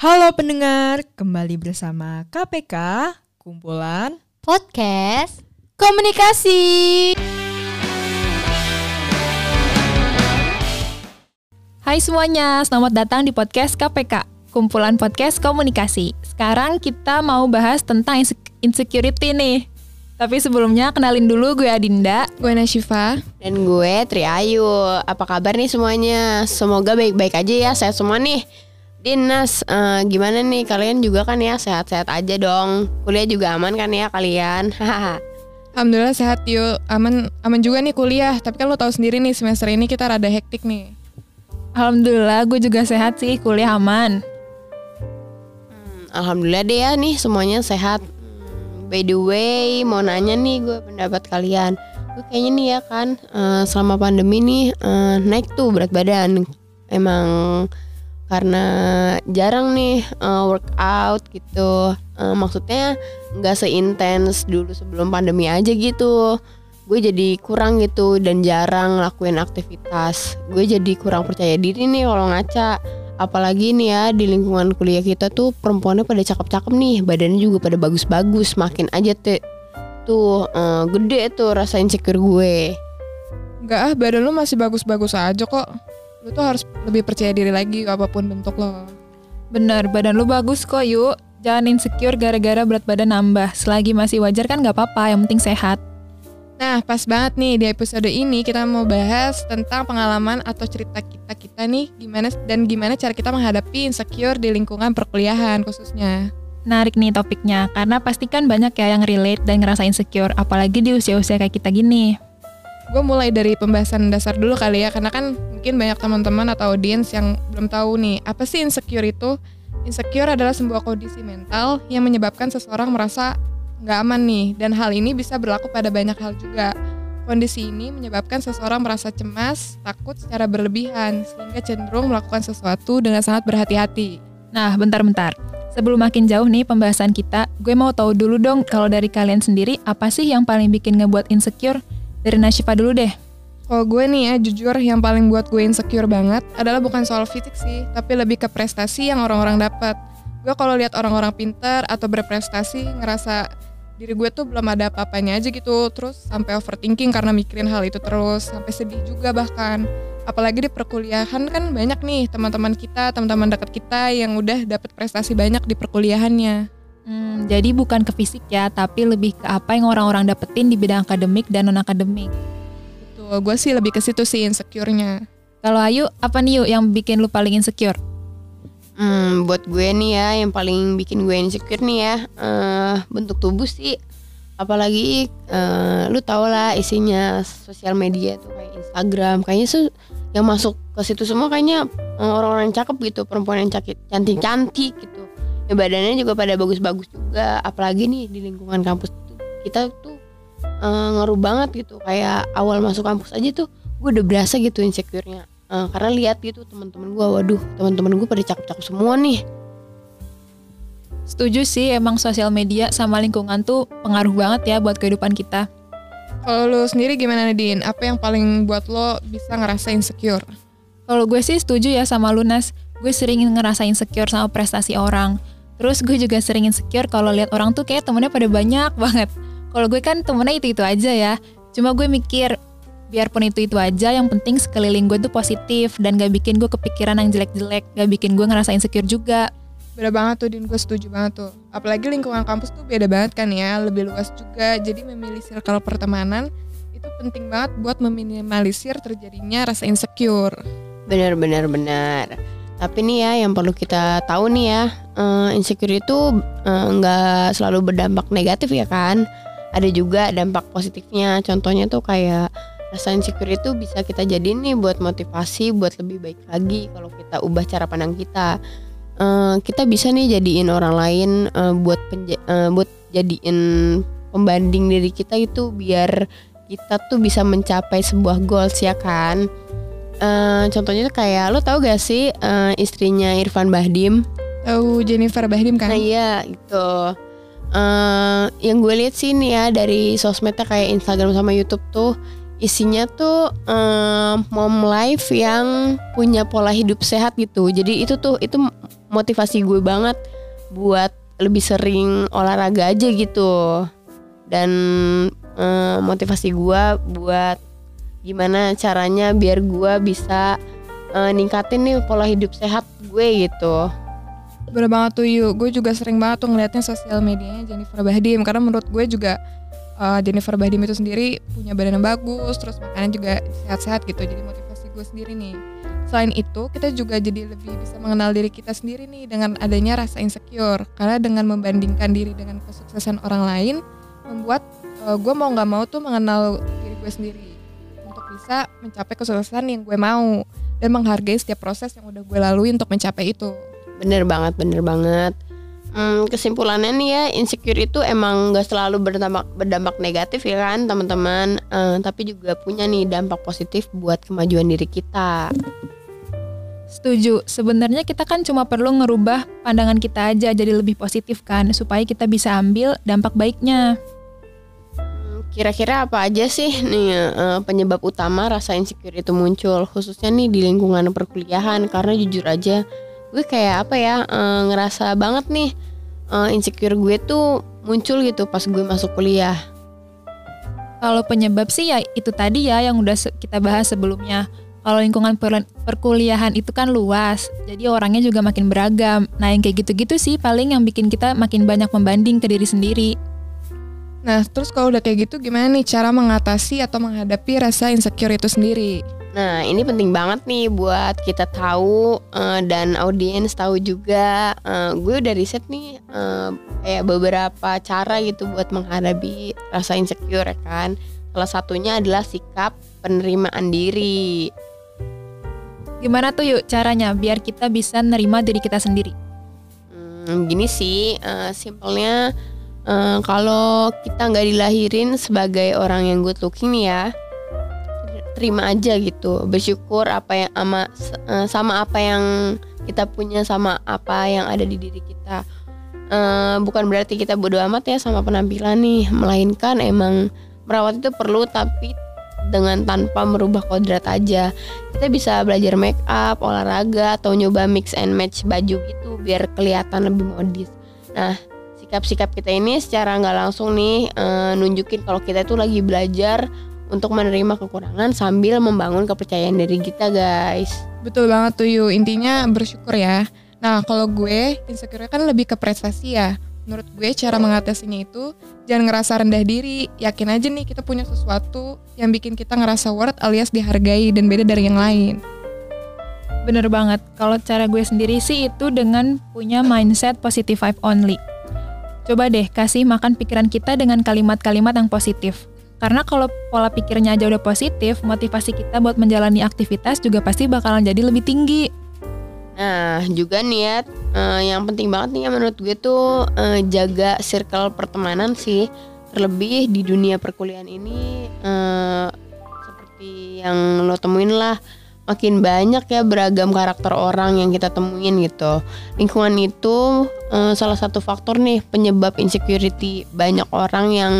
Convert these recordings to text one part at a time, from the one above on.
Halo pendengar, kembali bersama KPK, kumpulan podcast komunikasi. Hai semuanya, selamat datang di podcast KPK, kumpulan podcast komunikasi. Sekarang kita mau bahas tentang insecurity nih. Tapi sebelumnya kenalin dulu gue Adinda, gue Nashifa, dan gue Tri Ayu. Apa kabar nih semuanya? Semoga baik-baik aja ya, saya semua nih. Dinas, uh, gimana nih kalian juga kan ya sehat-sehat aja dong. Kuliah juga aman kan ya kalian? Alhamdulillah sehat yuk, aman aman juga nih kuliah. Tapi kan lo tahu sendiri nih semester ini kita rada hektik nih. Alhamdulillah gue juga sehat sih, kuliah aman. Hmm, Alhamdulillah deh ya nih semuanya sehat. Hmm, by the way, mau nanya nih gue pendapat kalian. Gue kayaknya nih ya kan uh, selama pandemi nih uh, naik tuh berat badan. Emang karena jarang nih uh, workout gitu. Uh, maksudnya nggak seintens dulu sebelum pandemi aja gitu. Gue jadi kurang gitu dan jarang lakuin aktivitas. Gue jadi kurang percaya diri nih kalau ngaca. Apalagi nih ya di lingkungan kuliah kita tuh perempuannya pada cakep-cakep nih. Badannya juga pada bagus-bagus makin aja tuh uh, gede tuh rasa insecure gue. Enggak ah badan lu masih bagus-bagus aja kok lu tuh harus lebih percaya diri lagi apa pun bentuk lo. Bener, badan lu bagus kok yuk. Jangan insecure gara-gara berat badan nambah. Selagi masih wajar kan gak apa-apa, yang penting sehat. Nah, pas banget nih di episode ini kita mau bahas tentang pengalaman atau cerita kita-kita nih gimana dan gimana cara kita menghadapi insecure di lingkungan perkuliahan khususnya. Narik nih topiknya, karena pastikan banyak ya yang relate dan ngerasa insecure, apalagi di usia-usia kayak kita gini gue mulai dari pembahasan dasar dulu kali ya karena kan mungkin banyak teman-teman atau audiens yang belum tahu nih apa sih insecure itu? Insecure adalah sebuah kondisi mental yang menyebabkan seseorang merasa nggak aman nih dan hal ini bisa berlaku pada banyak hal juga. Kondisi ini menyebabkan seseorang merasa cemas takut secara berlebihan sehingga cenderung melakukan sesuatu dengan sangat berhati-hati. Nah bentar-bentar. Sebelum makin jauh nih pembahasan kita, gue mau tahu dulu dong kalau dari kalian sendiri apa sih yang paling bikin ngebuat insecure dari Nashifa dulu deh. Kalau gue nih ya, jujur yang paling buat gue insecure banget adalah bukan soal fisik sih, tapi lebih ke prestasi yang orang-orang dapat. Gue kalau lihat orang-orang pinter atau berprestasi ngerasa diri gue tuh belum ada apa-apanya aja gitu, terus sampai overthinking karena mikirin hal itu terus, sampai sedih juga bahkan. Apalagi di perkuliahan kan banyak nih teman-teman kita, teman-teman dekat kita yang udah dapat prestasi banyak di perkuliahannya. Hmm, jadi bukan ke fisik ya, tapi lebih ke apa yang orang-orang dapetin di bidang akademik dan non akademik. Betul, gue sih lebih ke situ sih insecure-nya. Kalau Ayu, apa nih yuk yang bikin lu paling insecure? Hmm, buat gue nih ya, yang paling bikin gue insecure nih ya, uh, bentuk tubuh sih. Apalagi uh, lu tau lah isinya sosial media tuh kayak Instagram, kayaknya tuh yang masuk ke situ semua kayaknya uh, orang-orang cakep gitu, perempuan yang cantik-cantik gitu ya badannya juga pada bagus-bagus juga apalagi nih di lingkungan kampus tuh kita tuh uh, ngaruh banget gitu kayak awal masuk kampus aja tuh gue udah berasa gitu insecure-nya uh, karena lihat gitu teman-teman gue waduh teman-teman gue pada cakep-cakep semua nih Setuju sih emang sosial media sama lingkungan tuh pengaruh banget ya buat kehidupan kita. Kalau lo sendiri gimana Nadine? Apa yang paling buat lo bisa ngerasa insecure? Kalau gue sih setuju ya sama Lunas. Gue sering ngerasa insecure sama prestasi orang. Terus gue juga sering insecure kalau lihat orang tuh kayak temennya pada banyak banget. Kalau gue kan temennya itu-itu aja ya. Cuma gue mikir biarpun itu-itu aja yang penting sekeliling gue tuh positif dan gak bikin gue kepikiran yang jelek-jelek, gak bikin gue ngerasa insecure juga. Beda banget tuh Din, gue setuju banget tuh. Apalagi lingkungan kampus tuh beda banget kan ya, lebih luas juga. Jadi memilih circle pertemanan itu penting banget buat meminimalisir terjadinya rasa insecure. Bener bener bener. Tapi nih ya yang perlu kita tahu nih ya, uh, insecure itu eh, nggak selalu berdampak negatif ya kan. Ada juga dampak positifnya. Contohnya tuh kayak rasa insecure itu bisa kita jadi nih buat motivasi buat lebih baik lagi kalau kita ubah cara pandang kita. Uh, kita bisa nih jadiin orang lain uh, buat uh, buat jadiin pembanding diri kita itu biar kita tuh bisa mencapai sebuah goals ya kan uh, contohnya tuh kayak lo tau gak sih uh, istrinya Irfan Bahdim? Tahu Jennifer Bahdim kan? Nah iya itu. Uh, yang gue lihat sih nih ya dari sosmednya kayak Instagram sama YouTube tuh isinya tuh um, mom life yang punya pola hidup sehat gitu. Jadi itu tuh itu motivasi gue banget buat lebih sering olahraga aja gitu dan eh, motivasi gue buat gimana caranya biar gue bisa eh, ningkatin nih pola hidup sehat gue gitu. Bener banget tuh Yu, gue juga sering banget tuh ngeliatnya sosial medianya Jennifer Bahdim. Karena menurut gue juga uh, Jennifer Bahdim itu sendiri punya badan yang bagus Terus makannya juga sehat-sehat gitu. Jadi motivasi gue sendiri nih. Selain itu kita juga jadi lebih bisa mengenal diri kita sendiri nih Dengan adanya rasa insecure. Karena dengan membandingkan diri dengan kesuksesan orang lain Membuat uh, gue mau gak mau tuh mengenal diri gue sendiri bisa mencapai kesuksesan yang gue mau Dan menghargai setiap proses yang udah gue lalui untuk mencapai itu Bener banget, bener banget. Hmm, kesimpulannya nih ya, insecure itu emang gak selalu berdampak berdampak negatif ya kan teman-teman, Eh, tapi juga punya nih dampak positif buat kemajuan diri kita. Setuju. Sebenarnya kita kan cuma perlu ngerubah pandangan kita aja jadi lebih positif kan supaya kita bisa ambil dampak baiknya. Kira-kira apa aja sih nih eh, penyebab utama rasa insecure itu muncul, khususnya nih di lingkungan perkuliahan? Karena jujur aja, gue kayak apa ya eh, ngerasa banget nih eh, insecure gue tuh muncul gitu pas gue masuk kuliah. Kalau penyebab sih ya itu tadi ya yang udah kita bahas sebelumnya. Kalau lingkungan per- perkuliahan itu kan luas, jadi orangnya juga makin beragam. Nah yang kayak gitu-gitu sih paling yang bikin kita makin banyak membanding ke diri sendiri. Nah, terus kalau udah kayak gitu gimana nih cara mengatasi atau menghadapi rasa insecure itu sendiri? Nah, ini penting banget nih buat kita tahu eh, dan audiens tahu juga. Eh, gue udah riset nih eh, kayak beberapa cara gitu buat menghadapi rasa insecure ya kan. Salah satunya adalah sikap penerimaan diri. Gimana tuh yuk caranya biar kita bisa nerima diri kita sendiri? Hmm, gini sih, eh, simpelnya eh, kalau kita nggak dilahirin sebagai orang yang good looking nih ya, terima aja gitu, bersyukur apa yang ama eh, sama apa yang kita punya sama apa yang ada di diri kita. Eh, bukan berarti kita bodoh amat ya sama penampilan nih, melainkan emang merawat itu perlu tapi dengan tanpa merubah kodrat aja. Kita bisa belajar make up, olahraga atau nyoba mix and match baju gitu biar kelihatan lebih modis. Nah, sikap-sikap kita ini secara nggak langsung nih eh, nunjukin kalau kita itu lagi belajar untuk menerima kekurangan sambil membangun kepercayaan diri kita, guys. Betul banget tuh Yu, intinya bersyukur ya. Nah, kalau gue insecure kan lebih ke prestasi ya. Menurut gue cara mengatasinya itu jangan ngerasa rendah diri. Yakin aja nih kita punya sesuatu yang bikin kita ngerasa worth alias dihargai dan beda dari yang lain. Bener banget, kalau cara gue sendiri sih itu dengan punya mindset positive vibe only. Coba deh kasih makan pikiran kita dengan kalimat-kalimat yang positif. Karena kalau pola pikirnya aja udah positif, motivasi kita buat menjalani aktivitas juga pasti bakalan jadi lebih tinggi. Nah, juga ya, eh, yang penting banget nih ya menurut gue tuh eh, jaga circle pertemanan sih. Terlebih di dunia perkuliahan ini eh, seperti yang lo temuin lah, makin banyak ya beragam karakter orang yang kita temuin gitu. Lingkungan itu eh, salah satu faktor nih penyebab insecurity. Banyak orang yang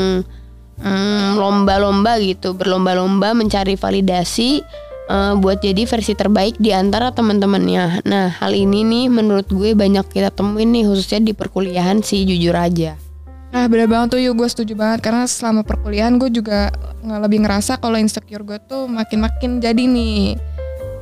mm, lomba-lomba gitu, berlomba-lomba mencari validasi eh, buat jadi versi terbaik di antara teman-temannya. Nah, hal ini nih menurut gue banyak kita temuin nih khususnya di perkuliahan sih jujur aja. Nah bener banget tuh Yu, gue setuju banget karena selama perkuliahan gue juga lebih ngerasa kalau insecure gue tuh makin-makin jadi nih.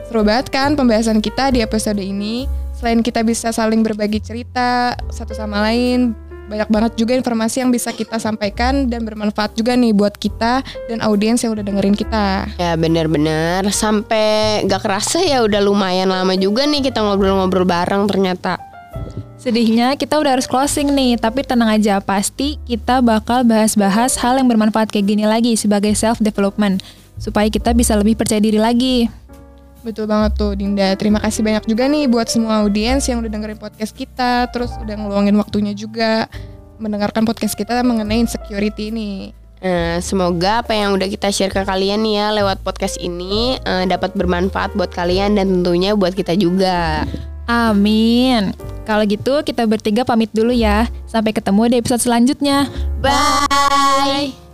Seru banget kan pembahasan kita di episode ini. Selain kita bisa saling berbagi cerita satu sama lain, banyak banget juga informasi yang bisa kita sampaikan dan bermanfaat juga nih buat kita dan audiens yang udah dengerin kita. Ya bener-bener sampai gak kerasa ya udah lumayan lama juga nih kita ngobrol-ngobrol bareng ternyata. Sedihnya kita udah harus closing nih, tapi tenang aja, pasti kita bakal bahas-bahas hal yang bermanfaat kayak gini lagi sebagai self development supaya kita bisa lebih percaya diri lagi. Betul banget tuh Dinda. Terima kasih banyak juga nih buat semua audiens yang udah dengerin podcast kita, terus udah ngeluangin waktunya juga mendengarkan podcast kita mengenai insecurity ini. Eh, semoga apa yang udah kita share ke kalian nih ya lewat podcast ini eh, dapat bermanfaat buat kalian dan tentunya buat kita juga. Amin. Kalau gitu kita bertiga pamit dulu ya. Sampai ketemu di episode selanjutnya. Bye.